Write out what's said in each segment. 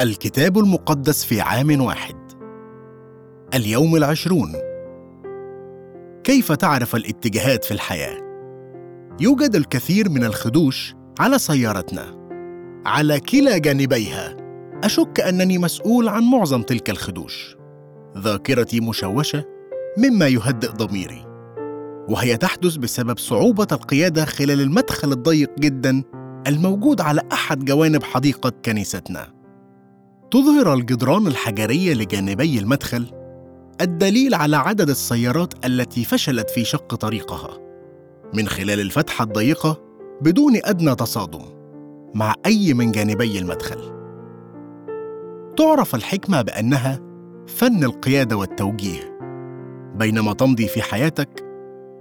الكتاب المقدس في عام واحد. اليوم العشرون. كيف تعرف الاتجاهات في الحياة؟ يوجد الكثير من الخدوش على سيارتنا. على كلا جانبيها أشك أنني مسؤول عن معظم تلك الخدوش. ذاكرتي مشوشة مما يهدئ ضميري. وهي تحدث بسبب صعوبة القيادة خلال المدخل الضيق جدا الموجود على أحد جوانب حديقة كنيستنا. تظهر الجدران الحجرية لجانبي المدخل الدليل على عدد السيارات التي فشلت في شق طريقها من خلال الفتحة الضيقة بدون أدنى تصادم مع أي من جانبي المدخل. تعرف الحكمة بأنها فن القيادة والتوجيه. بينما تمضي في حياتك،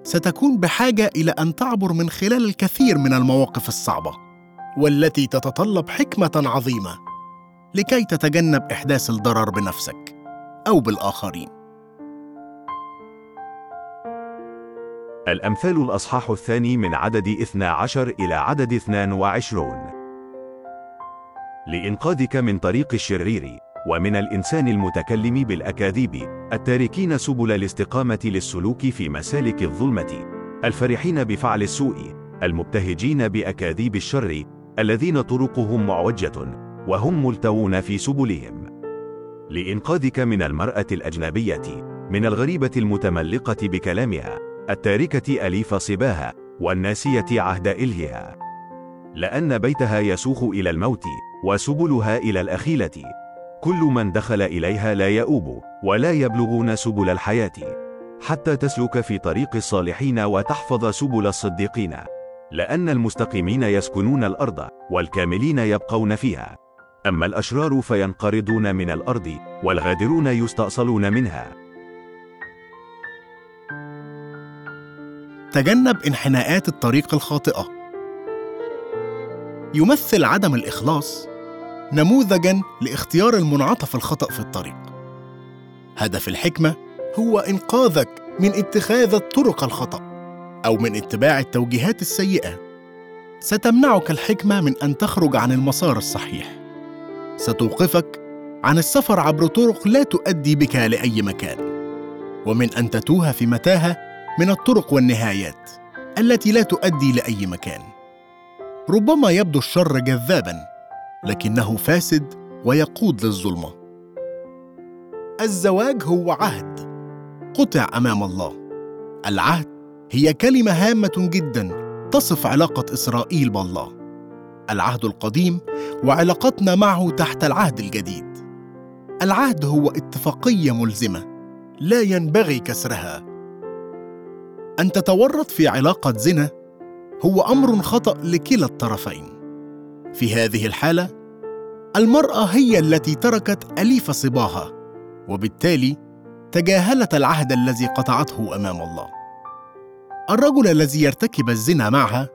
ستكون بحاجة إلى أن تعبر من خلال الكثير من المواقف الصعبة، والتي تتطلب حكمة عظيمة لكي تتجنب إحداث الضرر بنفسك أو بالآخرين. الأمثال الأصحاح الثاني من عدد 12 إلى عدد 22 لإنقاذك من طريق الشرير ومن الإنسان المتكلم بالأكاذيب التاركين سبل الاستقامة للسلوك في مسالك الظلمة. الفرحين بفعل السوء المبتهجين بأكاذيب الشر الذين طرقهم معوجة. وهم ملتوون في سبلهم. لإنقاذك من المرأة الأجنبية من الغريبة المتملقة بكلامها التاركة أليف صباها والناسية عهد إلهها. لأن بيتها يسوخ إلى الموت وسبلها إلى الأخيلة. كل من دخل إليها لا يؤوب ولا يبلغون سبل الحياة. حتى تسلك في طريق الصالحين وتحفظ سبل الصديقين. لأن المستقيمين يسكنون الأرض والكاملين يبقون فيها. أما الأشرار فينقرضون من الأرض والغادرون يستأصلون منها تجنب انحناءات الطريق الخاطئة. يمثل عدم الإخلاص نموذجا لاختيار المنعطف الخطأ في الطريق. هدف الحكمة هو إنقاذك من اتخاذ الطرق الخطأ أو من اتباع التوجيهات السيئة. ستمنعك الحكمة من أن تخرج عن المسار الصحيح. ستوقفك عن السفر عبر طرق لا تؤدي بك لأي مكان، ومن أن تتوه في متاهة من الطرق والنهايات التي لا تؤدي لأي مكان. ربما يبدو الشر جذابا لكنه فاسد ويقود للظلمة. الزواج هو عهد قطع أمام الله. العهد هي كلمة هامة جدا تصف علاقة إسرائيل بالله. العهد القديم وعلاقتنا معه تحت العهد الجديد. العهد هو اتفاقية ملزمة لا ينبغي كسرها. أن تتورط في علاقة زنا هو أمر خطأ لكلا الطرفين. في هذه الحالة المرأة هي التي تركت أليف صباها وبالتالي تجاهلت العهد الذي قطعته أمام الله. الرجل الذي يرتكب الزنا معها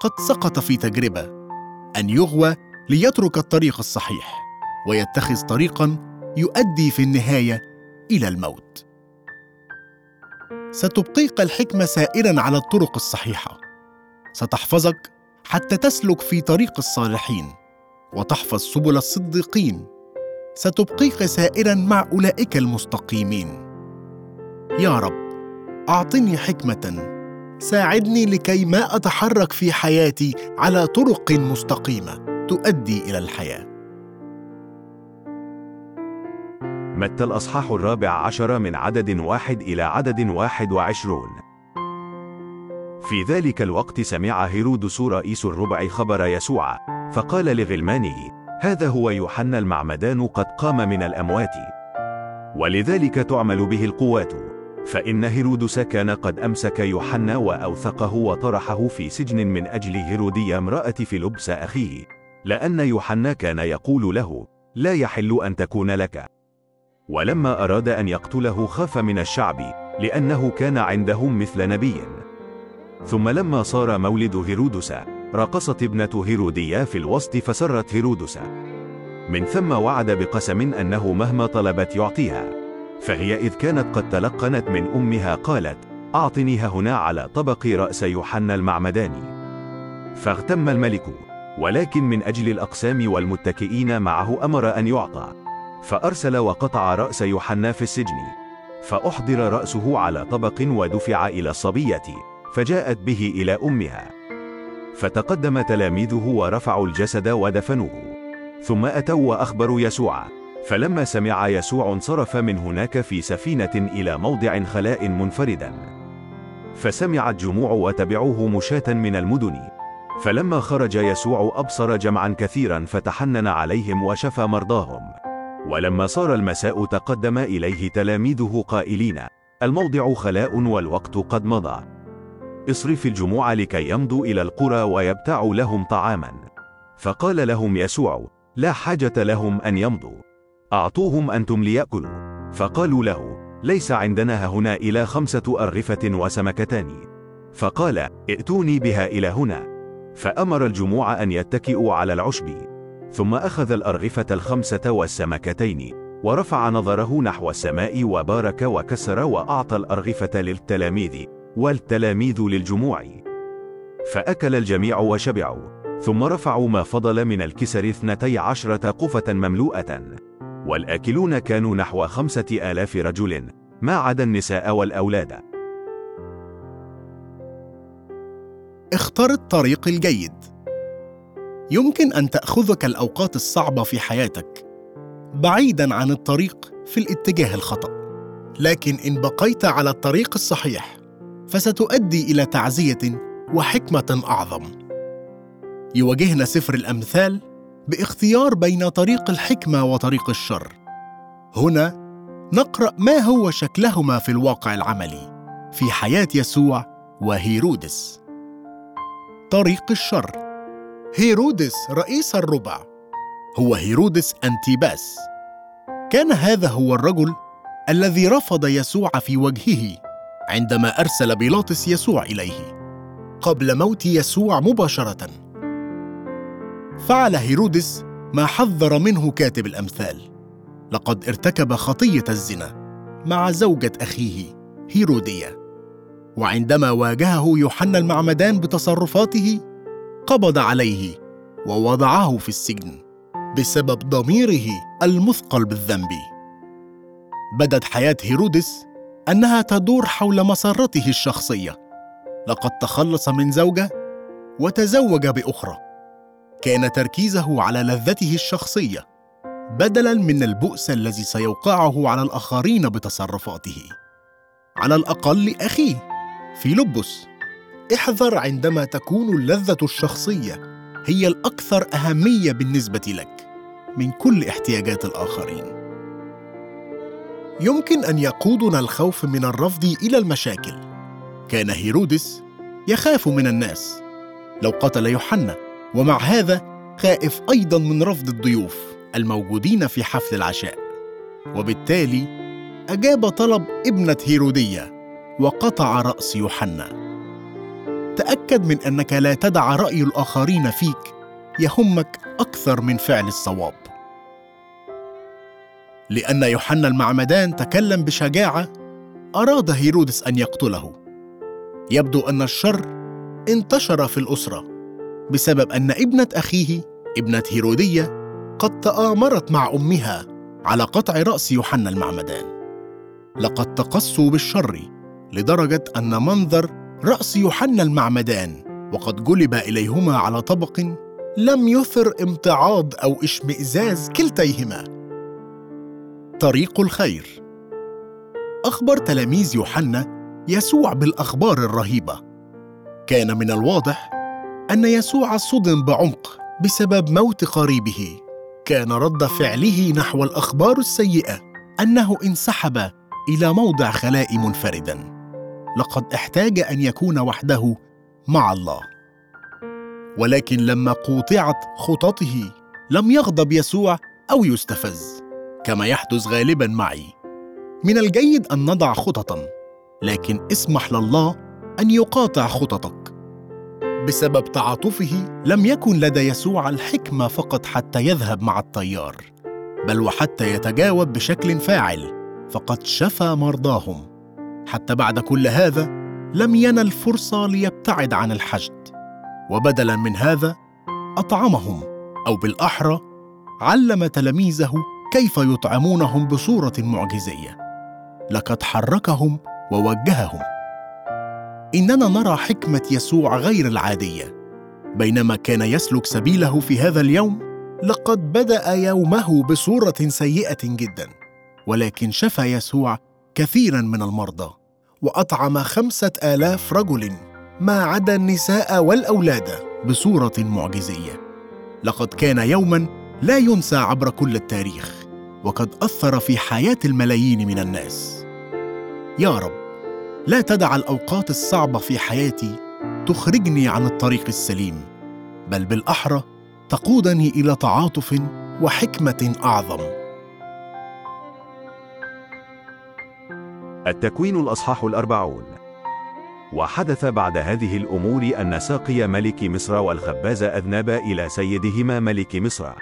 قد سقط في تجربة أن يغوى ليترك الطريق الصحيح ويتخذ طريقا يؤدي في النهاية إلى الموت. ستبقيك الحكمة سائرا على الطرق الصحيحة. ستحفظك حتى تسلك في طريق الصالحين وتحفظ سبل الصديقين. ستبقيك سائرا مع أولئك المستقيمين. يا رب أعطني حكمة ساعدني لكي ما أتحرك في حياتي على طرق مستقيمة تؤدي إلى الحياة. متى الأصحاح الرابع عشر من عدد واحد إلى عدد واحد وعشرون. في ذلك الوقت سمع هيرودس رئيس الربع خبر يسوع فقال لغلمانه هذا هو يوحنا المعمدان قد قام من الأموات. ولذلك تعمل به القوات. فإن هيرودس كان قد أمسك يوحنا وأوثقه وطرحه في سجن من أجل هيرودية امرأة فيلبس أخيه لأن يوحنا كان يقول له لا يحل أن تكون لك. ولما أراد أن يقتله خاف من الشعب لأنه كان عندهم مثل نبي. ثم لما صار مولد هيرودس رقصت ابنة هيروديا في الوسط فسرت هيرودس. من ثم وعد بقسم أنه مهما طلبت يعطيها. فهي إذ كانت قد تلقنت من أمها قالت أعطنيها هنا على طبق رأس يوحنا المعمداني. فاغتم الملك ولكن من أجل الأقسام والمتكئين معه أمر أن يعطى. فأرسل وقطع رأس يوحنا في السجن. فأحضر رأسه على طبق ودفع إلى الصبية فجاءت به إلى أمها. فتقدم تلاميذه ورفعوا الجسد ودفنوه. ثم أتوا وأخبروا يسوع. فلما سمع يسوع انصرف من هناك في سفينة إلى موضع خلاء منفردا. فسمعت جموع وتبعوه مشاة من المدن. فلما خرج يسوع أبصر جمعا كثيرا فتحنن عليهم وشفى مرضاهم. ولما صار المساء تقدم إليه تلاميذه قائلين الموضع خلاء والوقت قد مضى. اصرف الجموع لكي يمضوا إلى القرى ويبتعوا لهم طعاما. فقال لهم يسوع لا حاجة لهم أن يمضوا. أعطوهم أنتم ليأكلوا. فقالوا له ليس عندنا هنا إلى خمسة أرغفة وسمكتان. فقال ائتوني بها إلى هنا. فأمر الجموع أن يتكئوا على العشب. ثم أخذ الأرغفة الخمسة والسمكتين ورفع نظره نحو السماء وبارك وكسر وأعطى الأرغفة للتلاميذ والتلاميذ للجموع. فأكل الجميع وشبعوا. ثم رفعوا ما فضل من الكسر اثنتي عشرة قفة مملوءة. والآكلون كانوا نحو خمسة آلاف رجل ما عدا النساء والأولاد. اختر الطريق الجيد. يمكن أن تأخذك الأوقات الصعبة في حياتك بعيدا عن الطريق في الاتجاه الخطأ. لكن إن بقيت على الطريق الصحيح فستؤدي إلى تعزية وحكمة أعظم. يواجهنا سفر الأمثال باختيار بين طريق الحكمة وطريق الشر. هنا نقرأ ما هو شكلهما في الواقع العملي في حياة يسوع وهيرودس. طريق الشر. هيرودس رئيس الربع. هو هيرودس أنتيباس. كان هذا هو الرجل الذي رفض يسوع في وجهه عندما أرسل بيلاطس يسوع إليه قبل موت يسوع مباشرة. فعل هيرودس ما حذر منه كاتب الأمثال. لقد ارتكب خطية الزنا مع زوجة أخيه هيرودية. وعندما واجهه يوحنا المعمدان بتصرفاته قبض عليه ووضعه في السجن بسبب ضميره المثقل بالذنب. بدت حياة هيرودس أنها تدور حول مسرته الشخصية. لقد تخلص من زوجة وتزوج بأخرى. كان تركيزه على لذته الشخصية بدلا من البؤس الذي سيوقعه على الآخرين بتصرفاته. على الأقل اخيه فيلبس احذر عندما تكون اللذة الشخصية هي الأكثر أهمية بالنسبة لك من كل احتياجات الآخرين. يمكن أن يقودنا الخوف من الرفض إلى المشاكل. كان هيرودس يخاف من الناس. لو قتل يوحنا ومع هذا خائف أيضا من رفض الضيوف الموجودين في حفل العشاء. وبالتالي أجاب طلب ابنة هيرودية وقطع رأس يوحنا. تأكد من أنك لا تدع رأي الآخرين فيك يهمك أكثر من فعل الصواب. لأن يوحنا المعمدان تكلم بشجاعة أراد هيرودس أن يقتله. يبدو أن الشر انتشر في الأسرة. بسبب أن ابنة أخيه ابنة هيرودية قد تآمرت مع أمها على قطع رأس يوحنا المعمدان. لقد تقصوا بالشر لدرجة أن منظر رأس يوحنا المعمدان وقد جلب إليهما على طبق لم يثر امتعاض أو اشمئزاز كلتيهما. طريق الخير. اخبر تلاميذ يوحنا يسوع بالأخبار الرهيبة. كان من الواضح أن يسوع صدم بعمق بسبب موت قريبه. كان رد فعله نحو الأخبار السيئة أنه انسحب إلى موضع خلاء منفردا لقد احتاج أن يكون وحده مع الله. ولكن لما قوطعت خططه لم يغضب يسوع أو يستفز كما يحدث غالبا معي. من الجيد أن نضع خططا لكن اسمح لله أن يقاطع خططك. بسبب تعاطفه لم يكن لدى يسوع الحكمة فقط حتى يذهب مع التيار بل وحتى يتجاوب بشكل فاعل فقد شفى مرضاهم. حتى بعد كل هذا لم ينل فرصة ليبتعد عن الحشد. وبدلا من هذا أطعمهم أو بالأحرى علم تلاميذه كيف يطعمونهم بصورة معجزية. لقد حركهم ووجههم. إننا نرى حكمة يسوع غير العادية. بينما كان يسلك سبيله في هذا اليوم لقد بدأ يومه بصورة سيئة جدا. ولكن شفى يسوع كثيرا من المرضى وأطعم خمسة آلاف رجل ما عدا النساء والأولاد بصورة معجزية. لقد كان يوما لا ينسى عبر كل التاريخ وقد أثر في حياة الملايين من الناس. يا رب لا تدع الأوقات الصعبة في حياتي تخرجني عن الطريق السليم بل بالأحرى تقودني إلى تعاطف وحكمة أعظم. التكوين الأصحاح الأربعون. وحدث بعد هذه الأمور أن ساقي ملك مصر والخباز أذنبا إلى سيدهما ملك مصر.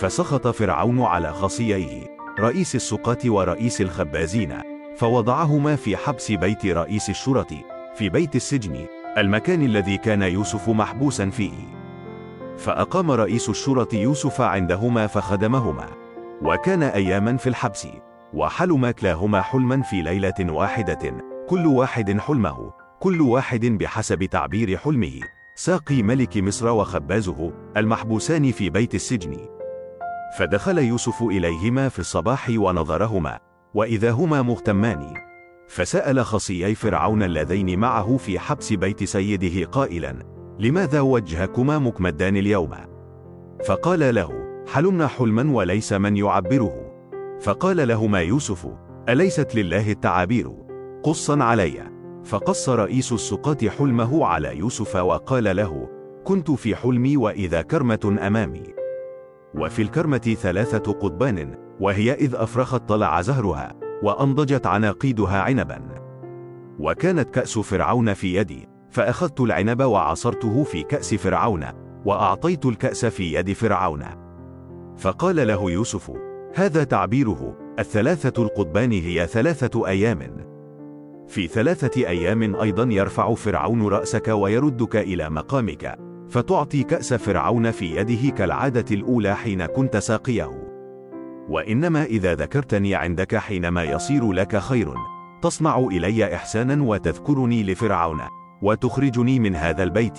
فسخط فرعون على خصييه رئيس السقاة ورئيس الخبازين فوضعهما في حبس بيت رئيس الشرطة في بيت السجن المكان الذي كان يوسف محبوسا فيه. فأقام رئيس الشرطة يوسف عندهما فخدمهما. وكان أياما في الحبس وحلم كلاهما حلما في ليلة واحدة كل واحد حلمه كل واحد بحسب تعبير حلمه. ساقي ملك مصر وخبازه المحبوسان في بيت السجن. فدخل يوسف إليهما في الصباح ونظرهما. وإذا هما مهتمان فسأل خصيي فرعون اللذين معه في حبس بيت سيده قائلا لماذا وجهكما مكمدان اليوم؟ فقال له حلمنا حلما وليس من يعبره. فقال لهما يوسف أليست لله التعابير؟ قصا علي. فقص رئيس السقاة حلمه على يوسف وقال له كنت في حلمي وإذا كرمة أمامي. وفي الكرمة ثلاثة قضبان وهي إذ أفرخت طلع زهرها وأنضجت عناقيدها عنبا. وكانت كأس فرعون في يدي فأخذت العنب وعصرته في كأس فرعون وأعطيت الكأس في يد فرعون. فقال له يوسف هذا تعبيره الثلاثة القضبان هي ثلاثة أيام. في ثلاثة أيام أيضا يرفع فرعون رأسك ويردك إلى مقامك فتعطي كأس فرعون في يده كالعادة الأولى حين كنت ساقيه. وإنما إذا ذكرتني عندك حينما يصير لك خير تصنع إلي إحسانا وتذكرني لفرعون وتخرجني من هذا البيت.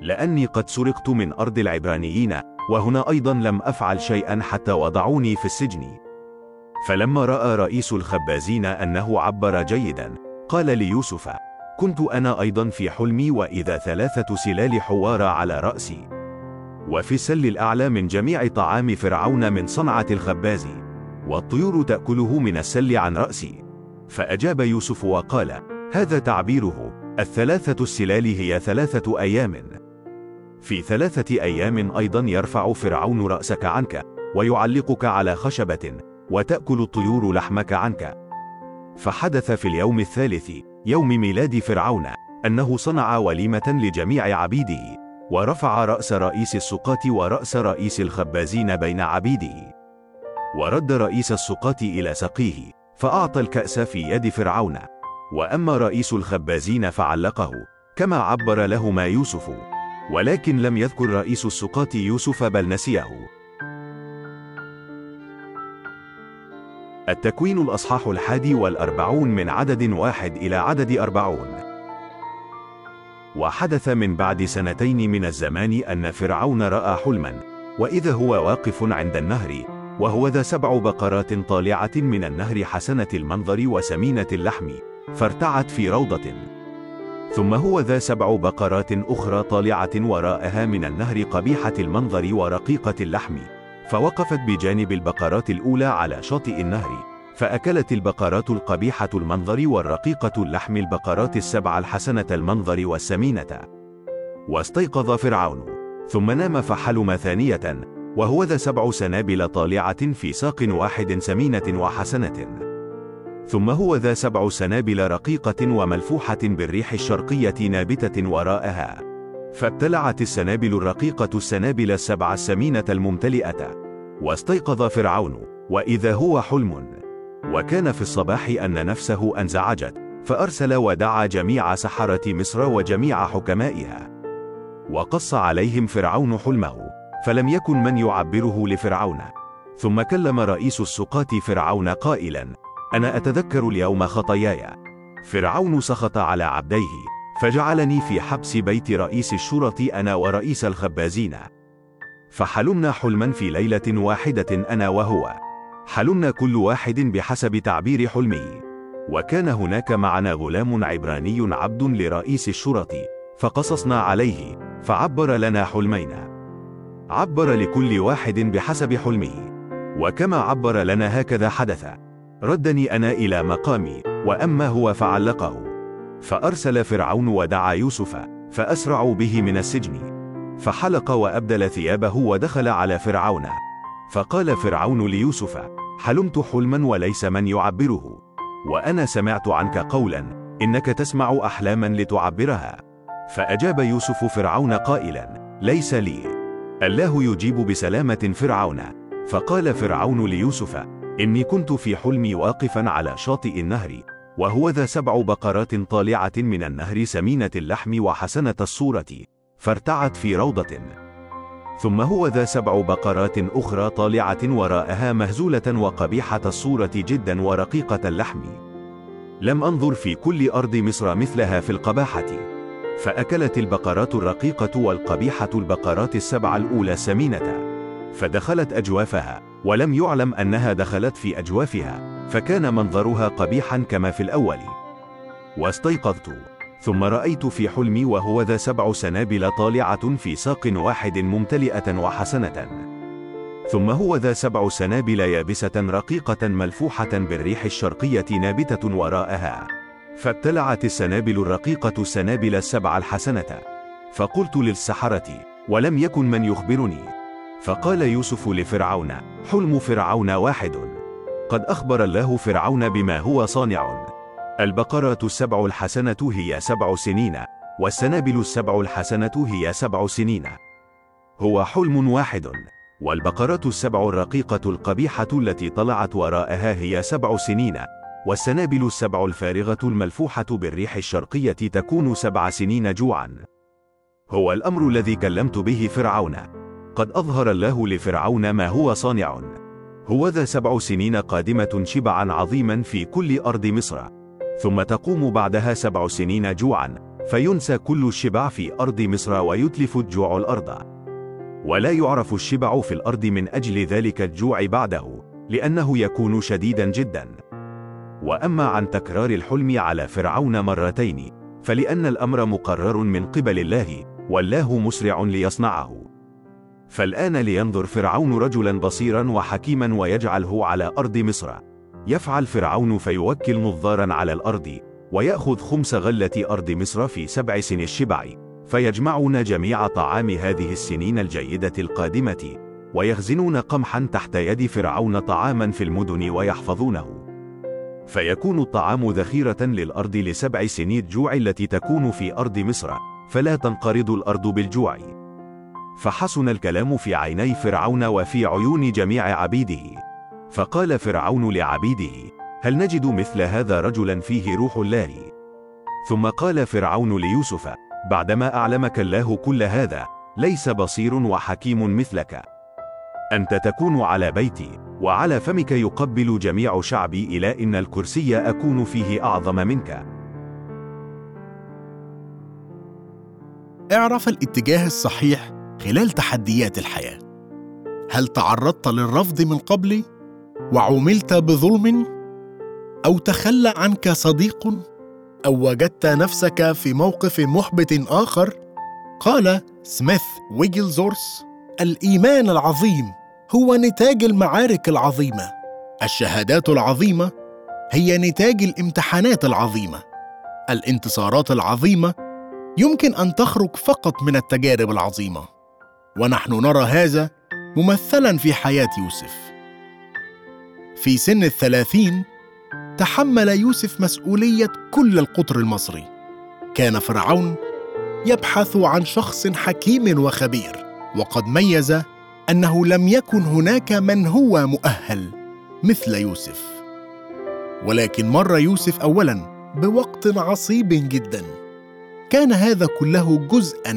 لأني قد سرقت من أرض العبرانيين وهنا أيضا لم أفعل شيئا حتى وضعوني في السجن. فلما رأى رئيس الخبازين أنه عبر جيدا قال ليوسف كنت أنا أيضا في حلمي وإذا ثلاثة سلال حوار على رأسي وفي السل الأعلى من جميع طعام فرعون من صنعة الخباز والطيور تأكله من السل عن رأسي. فأجاب يوسف وقال هذا تعبيره. الثلاثة السلال هي ثلاثة أيام. في ثلاثة أيام أيضا يرفع فرعون رأسك عنك ويعلقك على خشبة وتأكل الطيور لحمك عنك. فحدث في اليوم الثالث يوم ميلاد فرعون أنه صنع وليمة لجميع عبيده. ورفع رأس رئيس السقاة ورأس رئيس الخبازين بين عبيده. ورد رئيس السقاة إلى سقيه فأعطى الكأس في يد فرعون. وأما رئيس الخبازين فعلقه كما عبر لهما يوسف. ولكن لم يذكر رئيس السقاة يوسف بل نسيه. التكوين الأصحاح الحادي والأربعون من عدد واحد إلى عدد أربعون. وحدث من بعد سنتين من الزمان أن فرعون رأى حلما وإذا هو واقف عند النهر وهو ذا سبع بقرات طالعة من النهر حسنة المنظر وسمينة اللحم فارتعت في روضة. ثم هو ذا سبع بقرات أخرى طالعة وراءها من النهر قبيحة المنظر ورقيقة اللحم فوقفت بجانب البقرات الأولى على شاطئ النهر. فأكلت البقرات القبيحة المنظر والرقيقة اللحم البقرات السبع الحسنة المنظر والسمينة. واستيقظ فرعون. ثم نام فحلم ثانية وهو ذا سبع سنابل طالعة في ساق واحد سمينة وحسنة. ثم هو ذا سبع سنابل رقيقة وملفوحة بالريح الشرقية نابتة وراءها. فابتلعت السنابل الرقيقة السنابل السبع السمينة الممتلئة. واستيقظ فرعون. وإذا هو حلم. وكان في الصباح أن نفسه أنزعجت فأرسل ودعا جميع سحرة مصر وجميع حكمائها. وقص عليهم فرعون حلمه فلم يكن من يعبره لفرعون. ثم كلم رئيس السقاة فرعون قائلا أنا أتذكر اليوم خطاياي. فرعون سخط على عبديه فجعلني في حبس بيت رئيس الشرطة أنا ورئيس الخبازين. فحلمنا حلما في ليلة واحدة أنا وهو. حلمنا كل واحد بحسب تعبير حلمه. وكان هناك معنا غلام عبراني عبد لرئيس الشرطة فقصصنا عليه فعبر لنا حلمين. عبر لكل واحد بحسب حلمه. وكما عبر لنا هكذا حدث. ردني أنا إلى مقامي وأما هو فعلقه. فأرسل فرعون ودعا يوسف فأسرعوا به من السجن. فحلق وأبدل ثيابه ودخل على فرعون. فقال فرعون ليوسف حلمت حلما وليس من يعبره. وأنا سمعت عنك قولا إنك تسمع أحلاما لتعبرها. فأجاب يوسف فرعون قائلا ليس لي. الله يجيب بسلامة فرعون. فقال فرعون ليوسف إني كنت في حلمي واقفا على شاطئ النهر وهو ذا سبع بقرات طالعة من النهر سمينة اللحم وحسنة الصورة. فارتعت في روضة. ثم هو ذا سبع بقرات أخرى طالعة وراءها مهزولة وقبيحة الصورة جدا ورقيقة اللحم. لم أنظر في كل أرض مصر مثلها في القباحة. فأكلت البقرات الرقيقة والقبيحة البقرات السبع الأولى سمينة. فدخلت أجوافها ولم يعلم أنها دخلت في أجوافها فكان منظرها قبيحا كما في الأول. واستيقظت. ثم رأيت في حلمي وهو ذا سبع سنابل طالعة في ساق واحد ممتلئة وحسنة. ثم هو ذا سبع سنابل يابسة رقيقة ملفوحة بالريح الشرقية نابتة وراءها. فابتلعت السنابل الرقيقة السنابل السبع الحسنة. فقلت للسحرة ولم يكن من يخبرني. فقال يوسف لفرعون حلم فرعون واحد. قد أخبر الله فرعون بما هو صانع. البقرة السبع الحسنة هي سبع سنين والسنابل السبع الحسنة هي سبع سنين. هو حلم واحد والبقرة السبع الرقيقة القبيحة التي طلعت وراءها هي سبع سنين والسنابل السبع الفارغة الملفوحة بالريح الشرقية تكون سبع سنين جوعا. هو الأمر الذي كلمت به فرعون. قد أظهر الله لفرعون ما هو صانع. هو ذا سبع سنين قادمة شبعا عظيما في كل أرض مصر. ثم تقوم بعدها سبع سنين جوعا فينسى كل الشبع في أرض مصر ويتلف الجوع الأرض. ولا يعرف الشبع في الأرض من أجل ذلك الجوع بعده لأنه يكون شديدا جدا. وأما عن تكرار الحلم على فرعون مرتين فلأن الأمر مقرر من قبل الله والله مسرع ليصنعه. فالآن لينظر فرعون رجلا بصيرا وحكيما ويجعله على أرض مصر. يفعل فرعون فيوكل نظارا على الأرض ويأخذ خمس غلة أرض مصر في سبع سن الشبع. فيجمعون جميع طعام هذه السنين الجيدة القادمة ويخزنون قمحا تحت يد فرعون طعاما في المدن ويحفظونه. فيكون الطعام ذخيرة للأرض لسبع سنين جوع التي تكون في أرض مصر فلا تنقرض الأرض بالجوع. فحسن الكلام في عيني فرعون وفي عيون جميع عبيده. فقال فرعون لعبيده هل نجد مثل هذا رجلا فيه روح الله؟ ثم قال فرعون ليوسف بعدما أعلمك الله كل هذا ليس بصير وحكيم مثلك. أنت تكون على بيتي وعلى فمك يقبل جميع شعبي إلى إن الكرسي أكون فيه أعظم منك. اعرف الاتجاه الصحيح خلال تحديات الحياة. هل تعرضت للرفض من قبل وعوملت بظلم أو تخلى عنك صديق أو وجدت نفسك في موقف محبط آخر؟ قال سميث ويجلزورس الإيمان العظيم هو نتاج المعارك العظيمة. الشهادات العظيمة هي نتاج الامتحانات العظيمة. الانتصارات العظيمة يمكن أن تخرج فقط من التجارب العظيمة. ونحن نرى هذا ممثلا في حياة يوسف. في سن الثلاثين تحمل يوسف مسؤولية كل القطر المصري. كان فرعون يبحث عن شخص حكيم وخبير وقد ميز أنه لم يكن هناك من هو مؤهل مثل يوسف. ولكن مر يوسف اولا بوقت عصيب جدا. كان هذا كله جزءا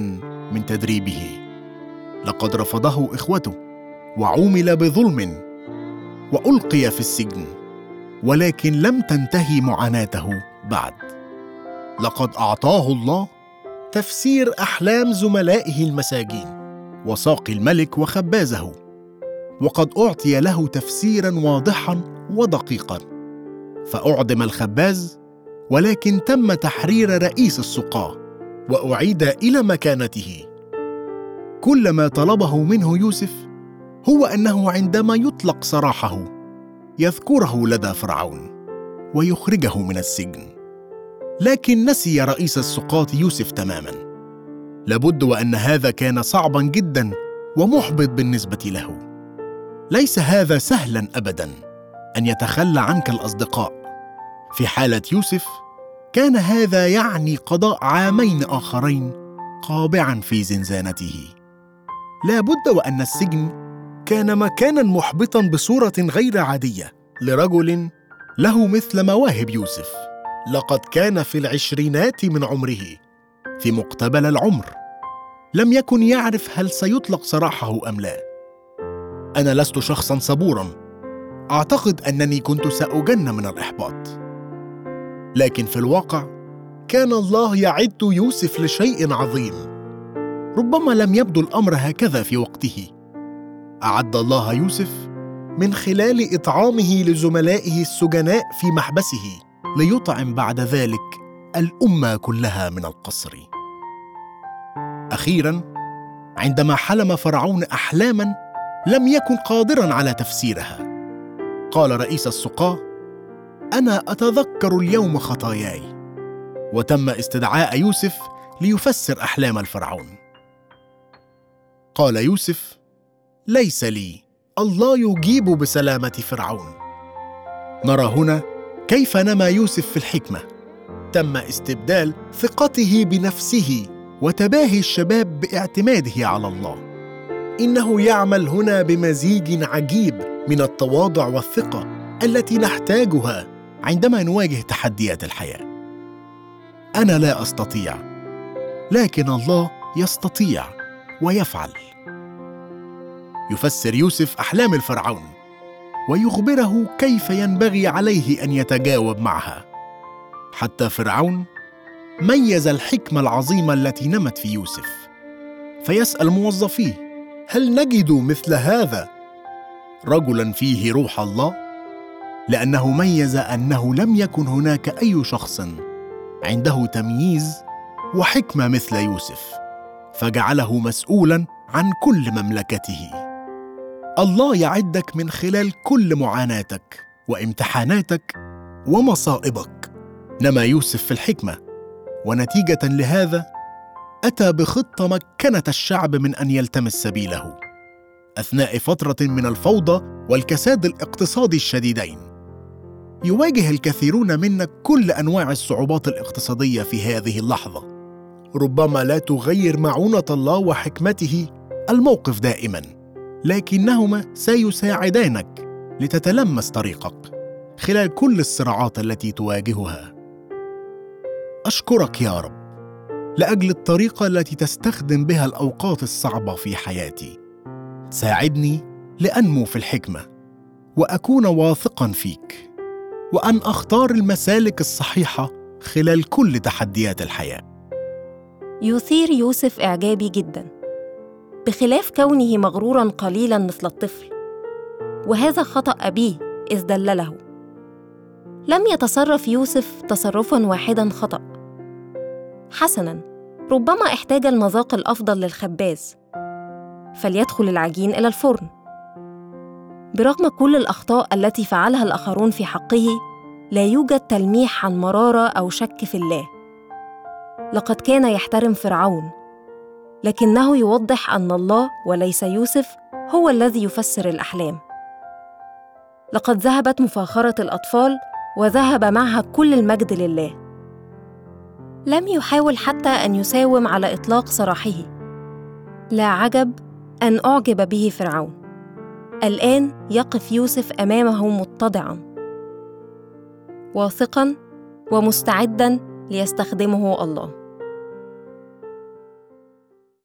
من تدريبه. لقد رفضه إخوته وعومل بظلم وألقي في السجن ولكن لم تنتهي معاناته بعد. لقد أعطاه الله تفسير أحلام زملائه المساجين وساقي الملك وخبازه وقد أعطي له تفسيرا واضحا ودقيقا. فأعدم الخباز ولكن تم تحرير رئيس السقاة وأعيد إلى مكانته. كل ما طلبه منه يوسف هو أنه عندما يطلق سراحه يذكره لدى فرعون ويخرجه من السجن. لكن نسي رئيس السقاط يوسف تماما. لابد وأن هذا كان صعبا جدا ومحبط بالنسبة له. ليس هذا سهلا ابدا أن يتخلى عنك الأصدقاء. في حالة يوسف كان هذا يعني قضاء عامين آخرين قابعا في زنزانته. لا بد وأن السجن كان مكانا محبطا بصورة غير عادية لرجل له مثل مواهب يوسف. لقد كان في العشرينات من عمره في مقتبل العمر. لم يكن يعرف هل سيطلق سراحه أم لا. أنا لست شخصا صبورا. أعتقد أنني كنت سأجن من الإحباط. لكن في الواقع كان الله يعد يوسف لشيء عظيم. ربما لم يبدو الأمر هكذا في وقته. أعد الله يوسف من خلال إطعامه لزملائه السجناء في محبسه ليطعم بعد ذلك الأمة كلها من القصر. أخيرا عندما حلم فرعون احلاما لم يكن قادرا على تفسيرها. قال رئيس السقاه أنا أتذكر اليوم خطاياي. وتم استدعاء يوسف ليفسر أحلام الفرعون. قال يوسف ليس لي. الله يجيب بسلامة فرعون. نرى هنا كيف نما يوسف في الحكمة. تم استبدال ثقته بنفسه وتباهي الشباب باعتماده على الله. إنه يعمل هنا بمزيج عجيب من التواضع والثقة التي نحتاجها عندما نواجه تحديات الحياة. أنا لا أستطيع لكن الله يستطيع ويفعل. يفسر يوسف أحلام الفرعون ويخبره كيف ينبغي عليه أن يتجاوب معها. حتى فرعون ميز الحكمه العظيمه التي نمت في يوسف فيسأل موظفيه هل نجد مثل هذا؟ رجلا فيه روح الله لأنه ميز أنه لم يكن هناك أي شخص عنده تمييز وحكمة مثل يوسف فجعله مسؤولا عن كل مملكته. الله يعدك من خلال كل معاناتك وامتحاناتك ومصائبك. نما يوسف في الحكمة. ونتيجة لهذا أتى بخطة مكنت الشعب من أن يلتمس سبيله. أثناء فترة من الفوضى والكساد الاقتصادي الشديدين. يواجه الكثيرون منا كل أنواع الصعوبات الاقتصادية في هذه اللحظة. ربما لا تغير معونة الله وحكمته الموقف دائما. لكنهما سيساعدانك لتتلمس طريقك خلال كل الصراعات التي تواجهها. أشكرك يا رب لأجل الطريقة التي تستخدم بها الأوقات الصعبة في حياتي. ساعدني لأنمو في الحكمة وأكون واثقا فيك وأن أختار المسالك الصحيحة خلال كل تحديات الحياة. يثير يوسف إعجابي جدا. بخلاف كونه مغرورا قليلا مثل الطفل. وهذا خطأ أبيه إذ دلله. لم يتصرف يوسف تصرفا واحدا خطأ. حسنا ربما احتاج المذاق الأفضل للخباز. فليدخل العجين إلى الفرن. برغم كل الأخطاء التي فعلها الآخرون في حقه لا يوجد تلميح عن مرارة أو شك في الله. لقد كان يحترم فرعون. لكنه يوضح أن الله وليس يوسف هو الذي يفسر الأحلام. لقد ذهبت مفاخرة الأطفال وذهب معها كل المجد لله. لم يحاول حتى أن يساوم على إطلاق سراحه. لا عجب أن أعجب به فرعون. الآن يقف يوسف أمامه متضعا. واثقا ومستعدا ليستخدمه الله.